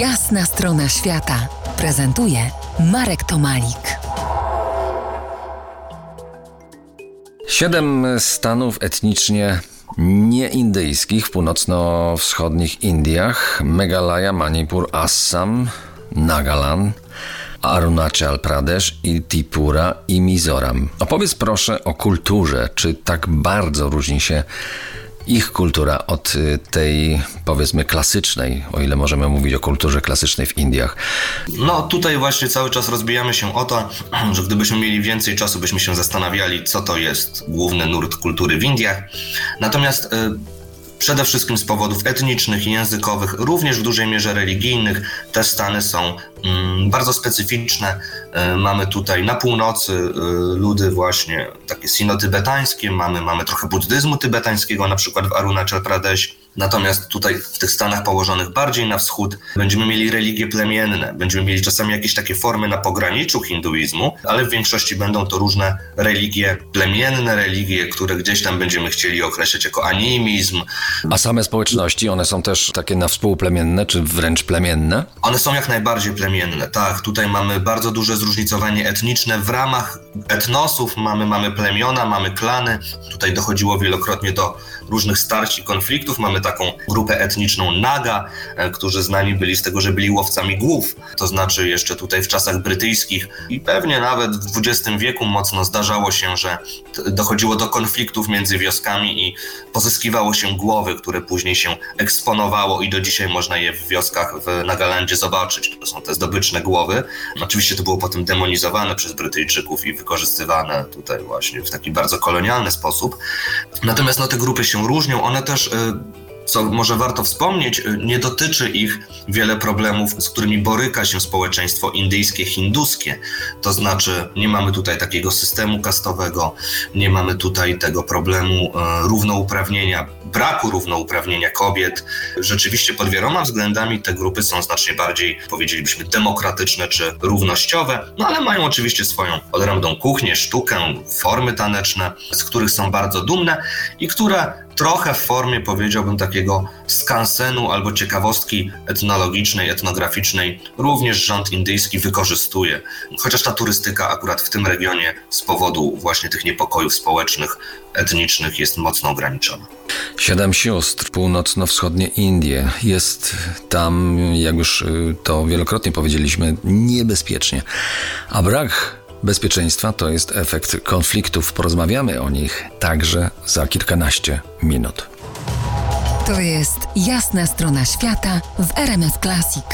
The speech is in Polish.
Jasna strona świata prezentuje Marek Tomalik. Siedem stanów etnicznie nieindyjskich w północno-wschodnich Indiach Meghalaya, Manipur, Assam, Nagaland, Arunachal Pradesh i Tripura i Mizoram. Opowiedz proszę o kulturze. Czy tak bardzo różni się ich kultura od y, tej, powiedzmy, klasycznej, o ile możemy mówić o kulturze klasycznej w Indiach. No tutaj właśnie cały czas rozbijamy się o to, że gdybyśmy mieli więcej czasu, byśmy się zastanawiali, co to jest główny nurt kultury w Indiach. Natomiast y, przede wszystkim z powodów etnicznych i językowych, również w dużej mierze religijnych. Te stany są mm, bardzo specyficzne. E, mamy tutaj na północy e, ludy właśnie takie sino-tybetańskie, mamy, mamy trochę buddyzmu tybetańskiego, na przykład w Arunachal Pradesh Natomiast tutaj w tych stanach położonych bardziej na wschód będziemy mieli religie plemienne, będziemy mieli czasami jakieś takie formy na pograniczu hinduizmu, ale w większości będą to różne religie plemienne, religie, które gdzieś tam będziemy chcieli określać jako animizm. A same społeczności, one są też takie na współplemienne, czy wręcz plemienne? One są jak najbardziej plemienne, tak. Tutaj mamy bardzo duże zróżnicowanie etniczne. W ramach etnosów mamy, mamy plemiona, mamy klany. Tutaj dochodziło wielokrotnie do różnych starć i konfliktów. Mamy taką grupę etniczną Naga, e, którzy znani byli z tego, że byli łowcami głów. To znaczy jeszcze tutaj w czasach brytyjskich i pewnie nawet w XX wieku mocno zdarzało się, że dochodziło do konfliktów między wioskami i pozyskiwało się głowy, które później się eksponowało i do dzisiaj można je w wioskach w Nagalandzie zobaczyć. To są te zdobyczne głowy. Oczywiście to było potem demonizowane przez Brytyjczyków i wykorzystywane tutaj właśnie w taki bardzo kolonialny sposób. Natomiast no, te grupy się różnią. One też y, co może warto wspomnieć, y, nie dotyczy ich wiele problemów, z którymi boryka się społeczeństwo indyjskie, hinduskie. To znaczy, nie mamy tutaj takiego systemu kastowego, nie mamy tutaj tego problemu e, równouprawnienia, braku równouprawnienia kobiet. Rzeczywiście pod wieloma względami te grupy są znacznie bardziej, powiedzielibyśmy, demokratyczne czy równościowe, no ale mają oczywiście swoją odrębną kuchnię, sztukę, formy taneczne, z których są bardzo dumne i które trochę w formie, powiedziałbym, takiego skansenu albo ciekawostki etnologicznej, etnograficznej również rząd indyjski wykorzystuje. Chociaż ta turystyka akurat w tym regionie z powodu właśnie tych niepokojów społecznych, etnicznych jest mocno ograniczona. Siedem sióstr, północno-wschodnie Indie. Jest tam, jak już y, to wielokrotnie powiedzieliśmy, niebezpiecznie. A brak bezpieczeństwa to jest efekt konfliktów. Porozmawiamy o nich także za kilkanaście minut. To jest jasna strona świata w RMS Classic.